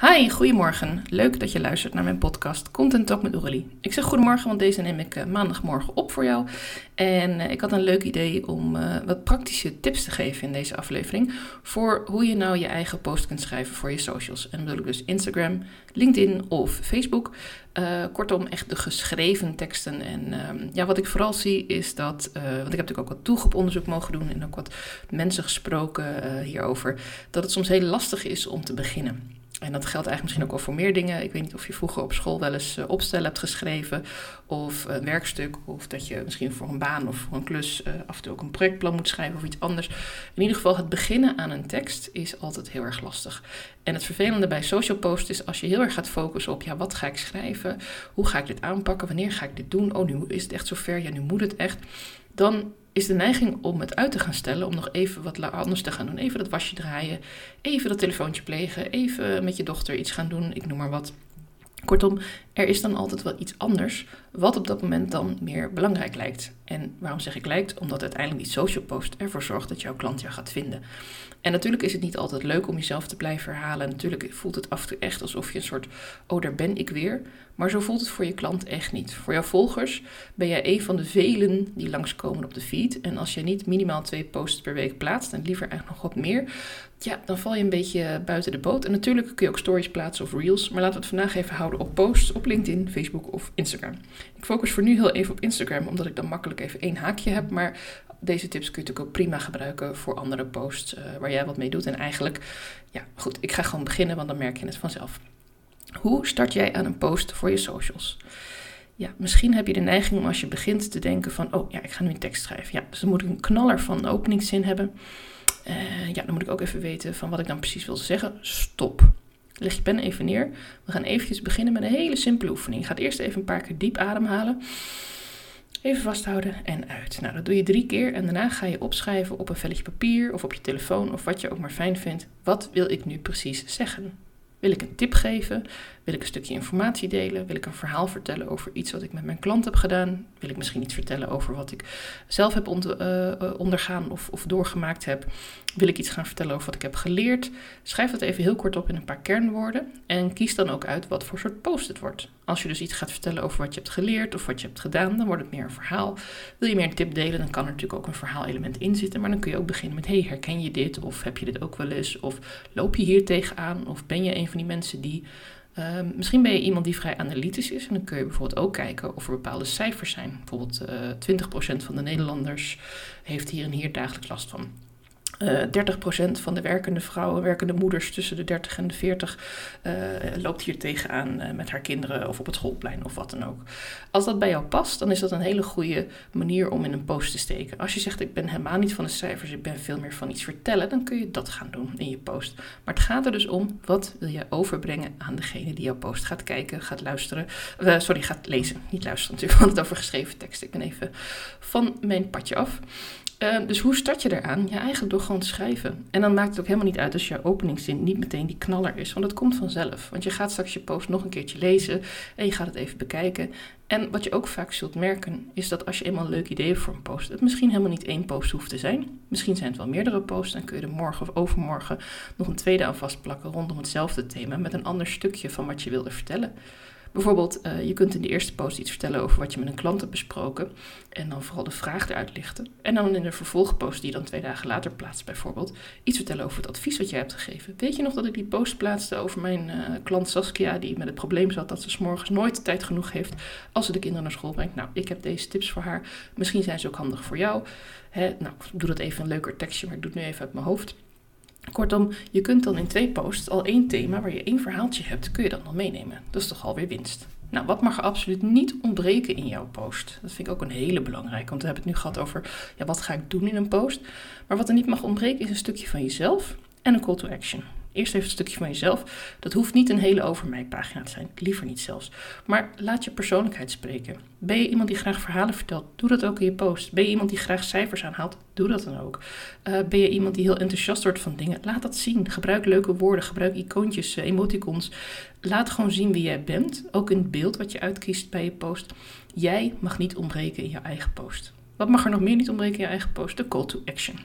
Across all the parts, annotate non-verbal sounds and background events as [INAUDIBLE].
Hi, goedemorgen. Leuk dat je luistert naar mijn podcast Content Talk met Aurélie. Ik zeg goedemorgen, want deze neem ik uh, maandagmorgen op voor jou. En uh, ik had een leuk idee om uh, wat praktische tips te geven in deze aflevering voor hoe je nou je eigen post kunt schrijven voor je socials. En bedoel ik dus Instagram, LinkedIn of Facebook. kortom, echt de geschreven teksten. En ehm, ja, wat ik vooral zie is dat, want ik heb natuurlijk ook wat toegroeponderzoek mogen doen en ook wat mensen gesproken hierover, dat het soms heel lastig is om te beginnen. En dat geldt eigenlijk misschien ook wel voor meer dingen. Ik weet niet of je vroeger op school wel eens uh, opstellen hebt geschreven. Of een werkstuk. Of dat je misschien voor een baan of voor een klus uh, af en toe ook een projectplan moet schrijven of iets anders. In ieder geval, het beginnen aan een tekst is altijd heel erg lastig. En het vervelende bij social post is als je heel erg gaat focussen op ja, wat ga ik schrijven? Hoe ga ik dit aanpakken? Wanneer ga ik dit doen? Oh, nu is het echt zover. Ja, nu moet het echt. Dan is de neiging om het uit te gaan stellen, om nog even wat anders te gaan doen. Even dat wasje draaien, even dat telefoontje plegen, even met je dochter iets gaan doen, ik noem maar wat. Kortom, er is dan altijd wel iets anders wat op dat moment dan meer belangrijk lijkt. En waarom zeg ik lijkt? Omdat uiteindelijk die social post ervoor zorgt dat jouw klant jou gaat vinden. En natuurlijk is het niet altijd leuk om jezelf te blijven herhalen. Natuurlijk voelt het af en toe echt alsof je een soort, oh daar ben ik weer. Maar zo voelt het voor je klant echt niet. Voor jouw volgers ben jij een van de velen die langskomen op de feed. En als je niet minimaal twee posts per week plaatst, en liever eigenlijk nog wat meer, ja, dan val je een beetje buiten de boot. En natuurlijk kun je ook stories plaatsen of reels. Maar laten we het vandaag even houden op posts op LinkedIn, Facebook of Instagram. Ik focus voor nu heel even op Instagram, omdat ik dan makkelijk even één haakje heb. Maar deze tips kun je natuurlijk ook prima gebruiken voor andere posts uh, waar jij wat mee doet. En eigenlijk, ja, goed, ik ga gewoon beginnen, want dan merk je het vanzelf. Hoe start jij aan een post voor je socials? Ja, misschien heb je de neiging om als je begint te denken van, oh ja, ik ga nu een tekst schrijven. Ja, dus dan moet ik een knaller van een openingszin hebben. Uh, ja, dan moet ik ook even weten van wat ik dan precies wil zeggen. Stop. Leg je pen even neer. We gaan eventjes beginnen met een hele simpele oefening. Je gaat eerst even een paar keer diep ademhalen. Even vasthouden en uit. Nou, dat doe je drie keer en daarna ga je opschrijven op een velletje papier of op je telefoon of wat je ook maar fijn vindt. Wat wil ik nu precies zeggen? Wil ik een tip geven? Wil ik een stukje informatie delen? Wil ik een verhaal vertellen over iets wat ik met mijn klant heb gedaan? Wil ik misschien iets vertellen over wat ik zelf heb eh, eh, ondergaan of, of doorgemaakt heb? Wil ik iets gaan vertellen over wat ik heb geleerd? Schrijf dat even heel kort op in een paar kernwoorden en kies dan ook uit wat voor soort post het wordt. Als je dus iets gaat vertellen over wat je hebt geleerd of wat je hebt gedaan, dan wordt het meer een verhaal. Wil je meer een tip delen, dan kan er natuurlijk ook een verhaalelement in zitten. Maar dan kun je ook beginnen met: hey, herken je dit? Of heb je dit ook wel eens? Of loop je hier tegenaan? Of ben je een van die mensen die Uh, misschien ben je iemand die vrij analytisch is. En dan kun je bijvoorbeeld ook kijken of er bepaalde cijfers zijn. Bijvoorbeeld uh, eh, 20% van de Nederlanders heeft hier en hier dagelijks last van. Uh, eh, 30% van de werkende vrouwen, werkende moeders tussen de 30 en de 40, uh, loopt hier tegenaan uh, met haar kinderen of op het schoolplein of wat dan ook. Als dat bij jou past, dan is dat een hele goede manier om in een post te steken. Als je zegt, ik ben helemaal niet van de cijfers, ik ben veel meer van iets vertellen, dan kun je dat gaan doen in je post. Maar het gaat er dus om, wat wil je overbrengen aan degene die jouw post gaat kijken, gaat luisteren, sorry, gaat lezen. Niet luisteren natuurlijk, want het over geschreven tekst. Ik ben even van mijn padje af. Uh, dus hoe start je eraan? Ja, eigenlijk door gewoon te schrijven. En dan maakt het ook helemaal niet uit als je openingszin niet meteen die knaller is. Want dat komt vanzelf. Want je gaat straks je post nog een keertje lezen en je gaat het even bekijken. En wat je ook vaak zult merken, is dat als je eenmaal een leuk idee hebt voor een post, het misschien helemaal niet één post hoeft te zijn. Misschien zijn het wel meerdere posts. Dan kun je er morgen of overmorgen nog een tweede aan vastplakken rondom hetzelfde thema met een ander stukje van wat je wilde vertellen. Bijvoorbeeld, uh, je kunt in de eerste post iets vertellen over wat je met een klant hebt besproken. En dan vooral de vraag eruit lichten. En dan in de vervolgpost, die je dan twee dagen later plaatst, bijvoorbeeld, iets vertellen over het advies wat jij hebt gegeven. Weet je nog dat ik die post plaatste over mijn uh, klant Saskia, die met het probleem zat dat ze s'morgens nooit tijd genoeg heeft als ze de kinderen naar school brengt? Nou, ik heb deze tips voor haar. Misschien zijn ze ook handig voor jou. Hè? Nou, ik doe dat even een leuker tekstje, maar ik doe het nu even uit mijn hoofd. Kortom, je kunt dan in twee posts al één thema waar je één verhaaltje hebt, kun je dan al meenemen. Dat is toch alweer winst. Nou, wat mag er absoluut niet ontbreken in jouw post? Dat vind ik ook een hele belangrijke, want we hebben het nu gehad over ja, wat ga ik doen in een post. Maar wat er niet mag ontbreken is een stukje van jezelf en een call to action. Eerst even een stukje van jezelf. Dat hoeft niet een hele over mij pagina te zijn. Liever niet zelfs. Maar laat je persoonlijkheid spreken. Ben je iemand die graag verhalen vertelt? Doe dat ook in je post. Ben je iemand die graag cijfers aanhaalt? Doe dat dan ook. Uh, ben je iemand die heel enthousiast wordt van dingen? Laat dat zien. Gebruik leuke woorden. Gebruik icoontjes, uh, emoticons. Laat gewoon zien wie jij bent. Ook in het beeld wat je uitkiest bij je post. Jij mag niet ontbreken in je eigen post. Wat mag er nog meer niet ontbreken in je eigen post? De call to action.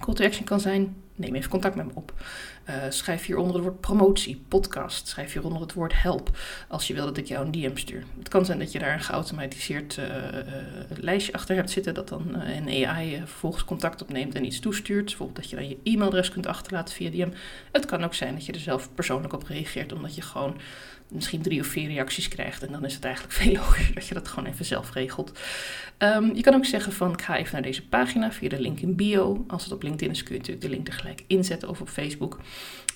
Call to action kan zijn: neem even contact met me op. schrijf hieronder het woord promotie, podcast. Schrijf hieronder het woord help als je wil dat ik jou een DM stuur. Het kan zijn dat je daar een geautomatiseerd lijstje achter hebt zitten dat dan een AI vervolgens contact opneemt en iets toestuurt. Bijvoorbeeld dat je dan je e-mailadres kunt achterlaten via DM. Het kan ook zijn dat je er zelf persoonlijk op reageert omdat je gewoon misschien drie of vier reacties krijgt. En dan is het eigenlijk [LAUGHS] veel logischer dat je dat gewoon even zelf regelt. Ehm, je kan ook zeggen van ik ga even naar deze pagina via de link in bio. Als het op LinkedIn is kun je natuurlijk de link er inzetten of op Facebook.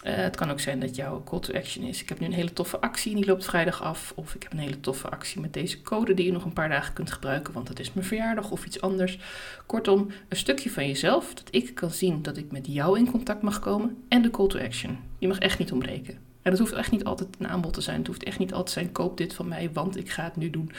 Uh, het kan ook zijn dat jouw call to action is. Ik heb nu een hele toffe actie, die loopt vrijdag af. Of ik heb een hele toffe actie met deze code die je nog een paar dagen kunt gebruiken, want het is mijn verjaardag of iets anders. Kortom, een stukje van jezelf dat ik kan zien dat ik met jou in contact mag komen en de call to action. Je mag echt niet ontbreken. En dat hoeft echt niet altijd een aanbod te zijn. Het hoeft echt niet altijd te zijn: koop dit van mij, want ik ga het nu doen.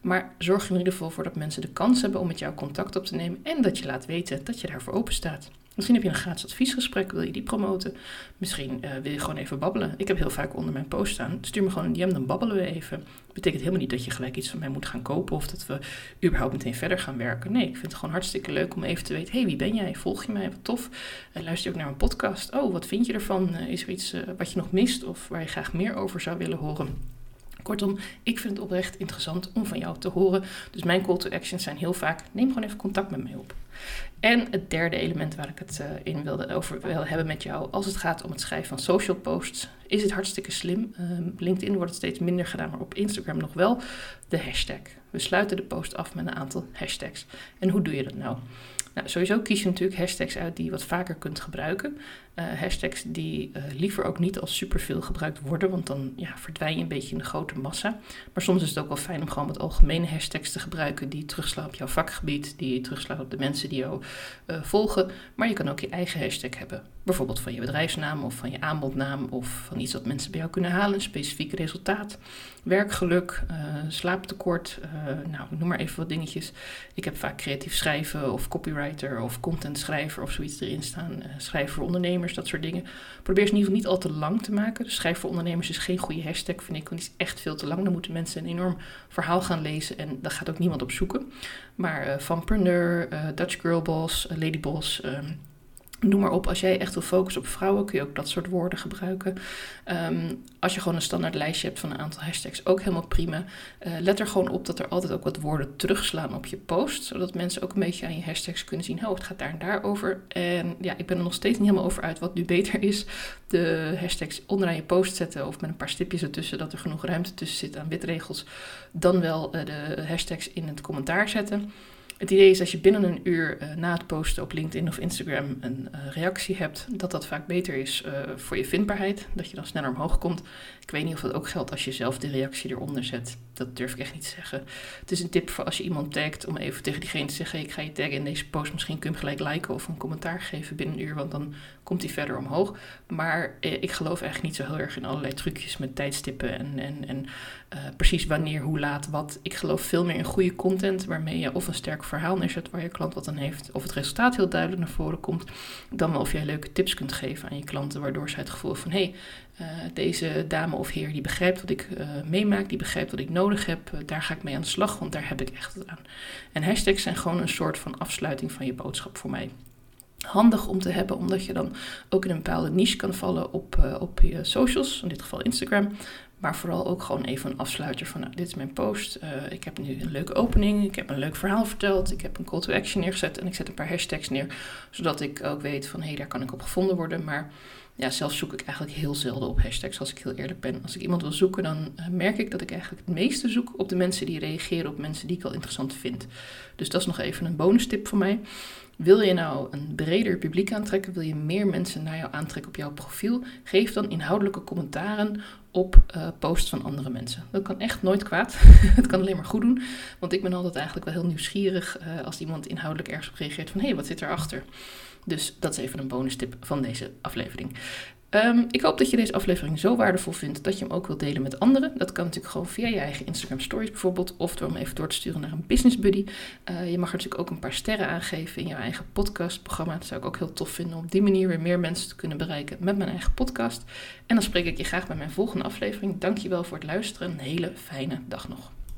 Maar zorg er in ieder geval voor dat mensen de kans hebben om met jou contact op te nemen en dat je laat weten dat je daarvoor open staat. Misschien heb je een gratis adviesgesprek, wil je die promoten? Misschien uh, wil je gewoon even babbelen. Ik heb heel vaak onder mijn post staan, stuur me gewoon een DM, dan babbelen we even. Betekent helemaal niet dat je gelijk iets van mij moet gaan kopen of dat we überhaupt meteen verder gaan werken. Nee, ik vind het gewoon hartstikke leuk om even te weten, hey, wie ben jij? Volg je mij? Wat tof. Uh, luister je ook naar mijn podcast? Oh, wat vind je ervan? Uh, is er iets wat je nog mist of waar je graag meer over zou willen horen? Kortom, ik vind het oprecht interessant om van jou te horen. Dus mijn call to actions zijn heel vaak: neem gewoon even contact met mij op. En het derde element waar ik het uh, in wilde over wil hebben met jou, als het gaat om het schrijven van social posts, is het hartstikke slim. Uh, LinkedIn wordt het steeds minder gedaan, maar op Instagram nog wel. De hashtag. We sluiten de post af met een aantal hashtags. En hoe doe je dat nou? Nou, sowieso kies je natuurlijk hashtags uit die je wat vaker kunt gebruiken. Uh, hashtags die uh, liever ook niet als superveel gebruikt worden, want dan ja, verdwijn je een beetje in de grote massa. Maar soms is het ook wel fijn om gewoon wat algemene hashtags te gebruiken die terugslaan op jouw vakgebied, die terugslaan op de mensen die jou uh, volgen. Maar je kan ook je eigen hashtag hebben. Bijvoorbeeld van je bedrijfsnaam of van je aanbodnaam of van iets wat mensen bij jou kunnen halen, specifiek resultaat. Werkgeluk, slaaptekort, nou noem maar even wat dingetjes. Ik heb vaak creatief schrijven of copywriter of content schrijver of zoiets erin staan. schrijver voor dat soort dingen. Probeer ze in ieder geval niet al te lang te maken. Dus schrijf voor ondernemers is geen goede hashtag, vind ik. Want die is echt veel te lang. Dan moeten mensen een enorm verhaal gaan lezen en daar gaat ook niemand op zoeken. Maar uh, Vanpreneur, uh, Dutch Girl Boss, uh, Lady Boss... Um, Noem maar op, als jij echt wil focussen op vrouwen, kun je ook dat soort woorden gebruiken. Um, als je gewoon een standaard lijstje hebt van een aantal hashtags, ook helemaal prima. Uh, let er gewoon op dat er altijd ook wat woorden terugslaan op je post, zodat mensen ook een beetje aan je hashtags kunnen zien, oh, het gaat daar en daar over. En ja, ik ben er nog steeds niet helemaal over uit wat nu beter is. De hashtags onderaan je post zetten of met een paar stipjes ertussen, dat er genoeg ruimte tussen zit aan witregels. Dan wel uh, de hashtags in het commentaar zetten. Het idee is als je binnen een uur uh, na het posten op LinkedIn of Instagram een uh, reactie hebt, dat dat vaak beter is uh, voor je vindbaarheid. Dat je dan sneller omhoog komt. Ik weet niet of dat ook geldt als je zelf de reactie eronder zet. Dat durf ik echt niet te zeggen. Het is een tip voor als je iemand tagt om even tegen diegene te zeggen: Ik ga je taggen in deze post. Misschien kun je hem gelijk liken of een commentaar geven binnen een uur, want dan komt hij verder omhoog. Maar ik geloof eigenlijk niet zo heel erg in allerlei trucjes met tijdstippen en, en, en precies wanneer, hoe laat, wat. Ik geloof veel meer in goede content waarmee je of een sterk verhaal neerzet waar je klant wat aan heeft, of het resultaat heel duidelijk naar voren komt, dan wel of jij leuke tips kunt geven aan je klanten, waardoor zij het gevoel van hé, hey, uh, deze dame of heer die begrijpt wat ik uh, meemaak, die begrijpt wat ik nodig heb, uh, daar ga ik mee aan de slag, want daar heb ik echt aan. En hashtags zijn gewoon een soort van afsluiting van je boodschap voor mij handig om te hebben, omdat je dan ook in een bepaalde niche kan vallen op, op je socials, in dit geval Instagram. Maar vooral ook gewoon even een afsluiter van, nou, dit is mijn post. Uh, ik heb nu een leuke opening, ik heb een leuk verhaal verteld, ik heb een call to action neergezet en ik zet een paar hashtags neer, zodat ik ook weet van, hé, hey, daar kan ik op gevonden worden. Maar ja, zelf zoek ik eigenlijk heel zelden op hashtags, als ik heel eerlijk ben. Als ik iemand wil zoeken, dan uh, merk ik dat ik eigenlijk het meeste zoek op de mensen die reageren op mensen die ik al interessant vind. Dus dat is nog even een bonus tip voor mij. Wil je nou een breder publiek aantrekken? Wil je meer mensen naar jou aantrekken op jouw profiel? Geef dan inhoudelijke commentaren op uh, posts van andere mensen. Dat kan echt nooit kwaad. [LAUGHS] het kan alleen maar goed doen. Want ik ben altijd eigenlijk wel heel nieuwsgierig uh, als iemand inhoudelijk ergens op reageert van hé, hey, wat zit erachter? Dus dat is even een bonus tip van deze aflevering. Um, ik hoop dat je deze aflevering zo waardevol vindt dat je hem ook wilt delen met anderen. Dat kan natuurlijk gewoon via je eigen Instagram Stories bijvoorbeeld, of door hem even door te sturen naar een business buddy. Uh, je mag er natuurlijk ook een paar sterren aangeven in jouw eigen podcastprogramma. Dat zou ik ook heel tof vinden om op die manier weer meer mensen te kunnen bereiken met mijn eigen podcast. En dan spreek ik je graag bij mijn volgende aflevering. Dankjewel voor het luisteren. Een hele fijne dag nog.